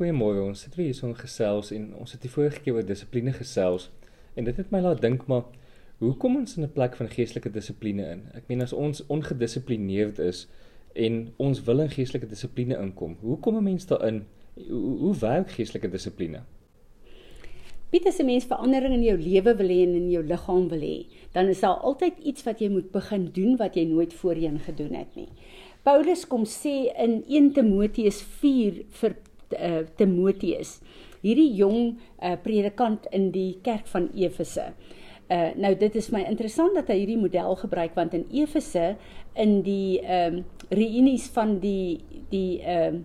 Goeiemôre. Ons sit weer hier so in gesels en ons het die vorige keer oor dissipline gesels en dit het my laat dink maar hoe kom ons in 'n plek van geestelike dissipline in? Ek meen as ons ongedissiplineerd is en ons wil in geestelike dissipline inkom, hoe kom 'n mens daarin? Hoe, hoe werk geestelike dissipline? Piet as 'n mens verandering in jou lewe wil hê en in jou liggaam wil hê, dan is daar altyd iets wat jy moet begin doen wat jy nooit voorheen gedoen het nie. Paulus kom sê in 1 Timoteus 4 vir uh, Timoteus, hierdie jong uh, predikant in die kerk van Efese. Uh, nou dit is my interessant dat hy hierdie model gebruik want in Efese in die ehm um, reunies van die die ehm um,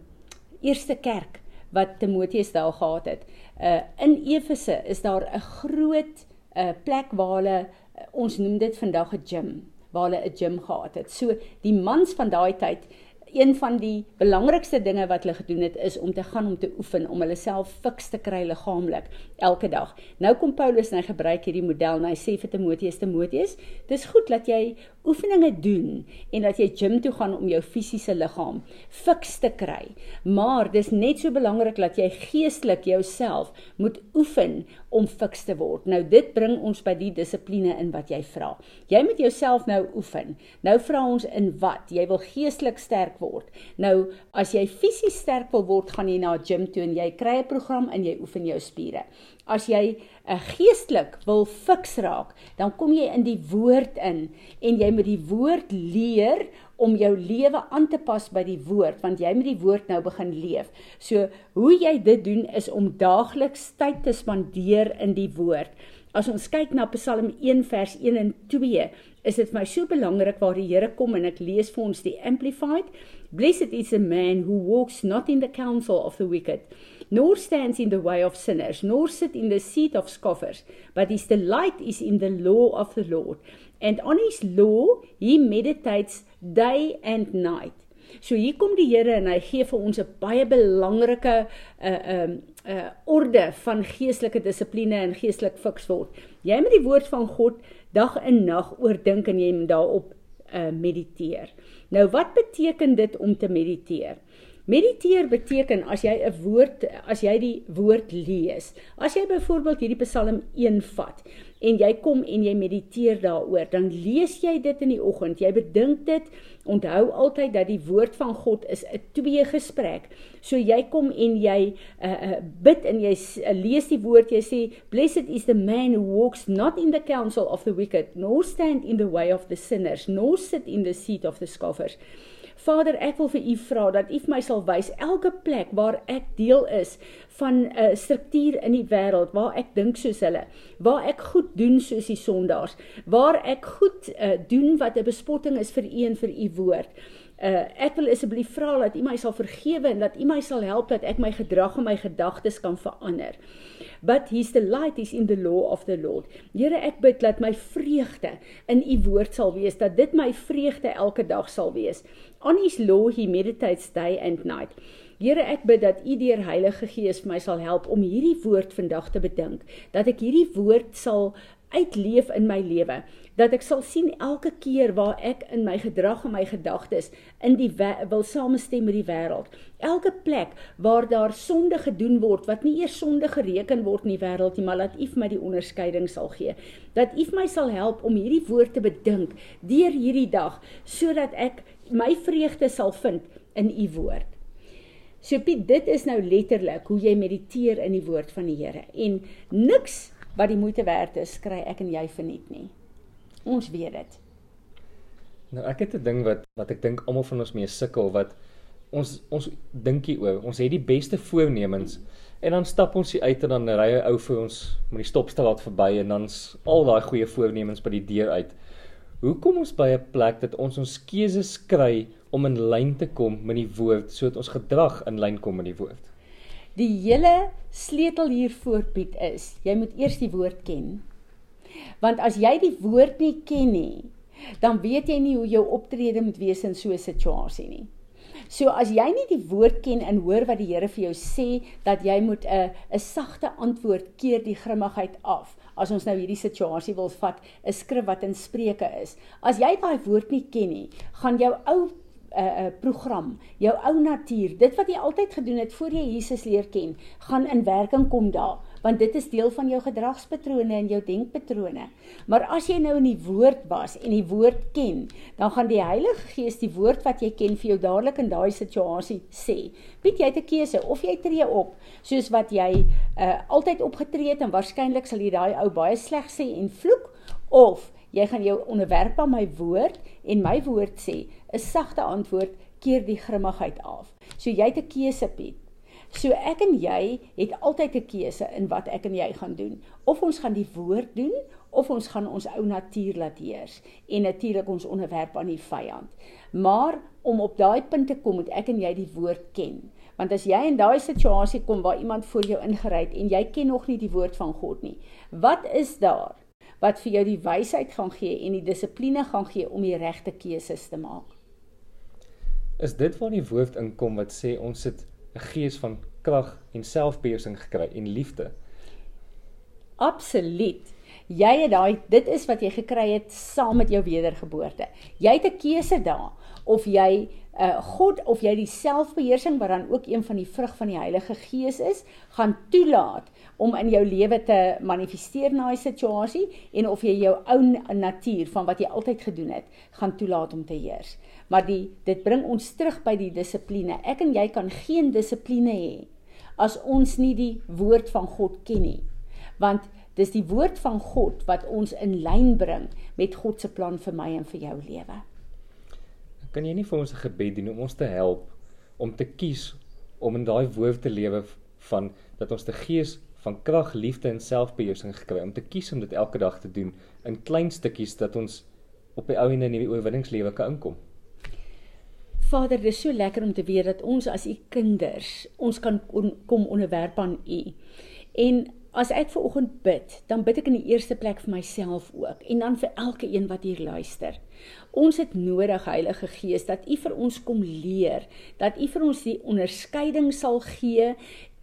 eerste kerk wat Timoteus daar gehad het. Uh in Efese is daar 'n groot uh plek waar hulle uh, ons noem dit vandag 'n gym waar hulle 'n gym gehad het. So die mans van daai tyd een van die belangrikste dinge wat hulle gedoen het is om te gaan om te oefen om hulle self fiks te kry liggaamlik elke dag. Nou kom Paulus en hy gebruik hierdie model en hy sê vir Timoteus Timoteus, dis goed dat jy oefeninge doen en dat jy gym toe gaan om jou fisiese liggaam fiks te kry. Maar dis net so belangrik dat jy geestelik jouself moet oefen om fiks te word. Nou dit bring ons by die dissipline in wat jy vra. Jy moet jouself nou oefen. Nou vra ons in wat? Jy wil geestelik sterk word. Nou as jy fisies sterk wil word, gaan jy na 'n gym toe en jy kry 'n program en jy oefen jou spiere. As jy 'n uh, geestelik wil fiks raak, dan kom jy in die woord in en jy moet die woord leer om jou lewe aan te pas by die woord want jy moet die woord nou begin leef. So hoe jy dit doen is om daagliks tyd te spandeer in die woord. As ons kyk na Psalm 1 vers 1 en 2, is dit vir my so belangrik waar die Here kom en ek lees vir ons die amplified. Blessed is the man who walks not in the counsel of the wicked, nor stands in the way of sinners, nor sit in the seat of scoffers, but his delight is in the law of the Lord. And on his law he meditates day and night. So hier kom die Here en hy gee vir ons 'n baie belangrike 'n uh, 'n um, 'n uh, orde van geestelike dissipline en geestelik fiks word. Jy moet die woord van God dag en nag oordink en jy moet daarop uh, mediteer. Nou wat beteken dit om te mediteer? Mediteer beteken as jy 'n woord as jy die woord lees. As jy byvoorbeeld hierdie Psalm 1 vat en jy kom en jy mediteer daaroor, dan lees jy dit in die oggend. Jy bedink dit. Onthou altyd dat die woord van God is 'n twee gesprek. So jy kom en jy uh, bid en jy uh, lees die woord. Jy sê blessed is the man who walks not in the counsel of the wicked, nor stand in the way of the sinners, nor sit in the seat of the scoffers. Vader, ek wil vir U vra dat U vir my sal wys elke plek waar ek deel is van 'n uh, struktuur in die wêreld waar ek dink soos hulle, waar ek goed doen soos die sondaars, waar ek goed uh, doen wat 'n bespotting is vir U en vir U woord. Uh, ek wil asseblief vra dat U my sal vergewe en dat U my sal help dat ek my gedrag en my gedagtes kan verander but his delight is in the law of the Lord. Here, ek bid dat my vreugde in u woord sal wees, dat dit my vreugde elke dag sal wees. On his law he meditates day and night. Here, ek bid dat u deur Heilige Gees my sal help om hierdie woord vandag te bedink, dat ek hierdie woord sal uitleef in my lewe dat ek sal sien elke keer waar ek in my gedrag en my gedagtes in die wil samestem met die wêreld. Elke plek waar daar sonde gedoen word wat nie eers sonde gereken word in die wêreld nie, maar dat U vir my die onderskeiding sal gee. Dat U vir my sal help om hierdie woord te bedink deur hierdie dag sodat ek my vreugde sal vind in U woord. So Piet, dit is nou letterlik hoe jy mediteer in die woord van die Here en niks wat die moeite werd is, kry ek en jy verniet nie. Ons weet dit. Nou ek het 'n ding wat wat ek dink almal van ons mee sukkel wat ons ons dinkie oor. Ons het die beste voornemens en dan stap ons hier uit en dan ry 'n ou vir ons met die stopstraat verby en dan's al daai goeie voornemens by die deur uit. Hoe kom ons by 'n plek dat ons ons keuses kry om in lyn te kom met die woord sodat ons gedrag in lyn kom met die woord? Die hele sleutel hier voorbied is, jy moet eers die woord ken. Want as jy die woord nie ken nie, dan weet jy nie hoe jou optrede moet wees in so 'n situasie nie. So as jy nie die woord ken en hoor wat die Here vir jou sê dat jy moet 'n 'n sagte antwoord keer die grimmigheid af. As ons nou hierdie situasie wil vat, 'n skrif wat in Spreuke is. As jy daai woord nie ken nie, gaan jou ou uh, uh program, jou ou natuur, dit wat jy altyd gedoen het voor jy Jesus leer ken, gaan in werking kom daar want dit is deel van jou gedragspatrone en jou denkpatrone. Maar as jy nou in die woord was en die woord ken, dan gaan die Heilige Gees die woord wat jy ken vir jou dadelik in daai situasie sê. Piet jy het 'n keuse of jy tree op soos wat jy uh, altyd opgetree het en waarskynlik sal jy daai ou baie sleg sê en vloek of jy gaan jou onderwerp aan my woord en my woord sê 'n sagte antwoord keer die grimmigheid af. So jy het 'n keuse Piet. So ek en jy het altyd 'n keuse in wat ek en jy gaan doen. Of ons gaan die woord doen of ons gaan ons ou natuur laat heers en natuurlik ons onderwerp aan die vyand. Maar om op daai punt te kom moet ek en jy die woord ken. Want as jy in daai situasie kom waar iemand voor jou ingery het en jy ken nog nie die woord van God nie, wat is daar wat vir jou die wysheid gaan gee en die dissipline gaan gee om die regte keuses te maak? Is dit waar die woord inkom wat sê ons sit 'n gees van krag en selfbeheersing gekry en liefde. Absoluut. Jy het daai dit is wat jy gekry het saam met jou wedergeboorte. Jy het 'n keuse daar of jy uh God of jy die selfbeheersing wat dan ook een van die vrug van die Heilige Gees is, gaan toelaat om in jou lewe te manifesteer na 'n situasie en of jy jou ou natuur van wat jy altyd gedoen het, gaan toelaat om te heers. Maar die dit bring ons terug by die dissipline. Ek en jy kan geen dissipline hê as ons nie die woord van God ken nie. Want dis die woord van God wat ons in lyn bring met God se plan vir my en vir jou lewe. Kan jy nie vir ons 'n gebed doen om ons te help om te kies om in daai woord te lewe van dat ons te gees van krag, liefde en selfbeheersing gekry om te kies om dit elke dag te doen in klein stukkies dat ons op die ou en die oorwinningslewe kan inkom. Vader, dit is so lekker om te weet dat ons as u kinders, ons kan on, kom onderwerp aan u. En as ek ver oggend bid, dan bid ek in die eerste plek vir myself ook en dan vir elke een wat hier luister. Ons het nodig Heilige Gees dat U vir ons kom leer, dat U vir ons die onderskeiding sal gee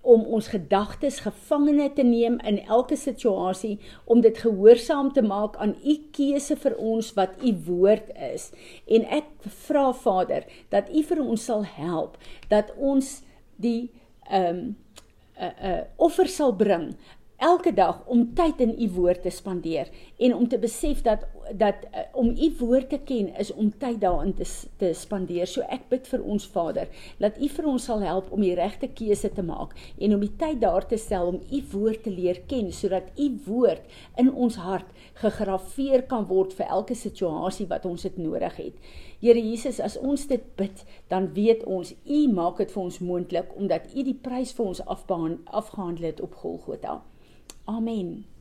om ons gedagtes gevangene te neem in elke situasie om dit gehoorsaam te maak aan u keuse vir ons wat u woord is en ek vra Vader dat u vir ons sal help dat ons die ehm um, 'n uh, 'n uh, offer sal bring elke dag om tyd in u woord te spandeer en om te besef dat dat uh, om u woord te ken is om tyd daarin te te spandeer. So ek bid vir ons Vader dat u vir ons sal help om die regte keuse te maak en om die tyd daar te stel om u woord te leer ken sodat u woord in ons hart gegraveer kan word vir elke situasie wat ons dit nodig het. Here Jesus, as ons dit bid, dan weet ons u maak dit vir ons moontlik omdat u die prys vir ons afbaan afgehandel het op Golgotha. Amen.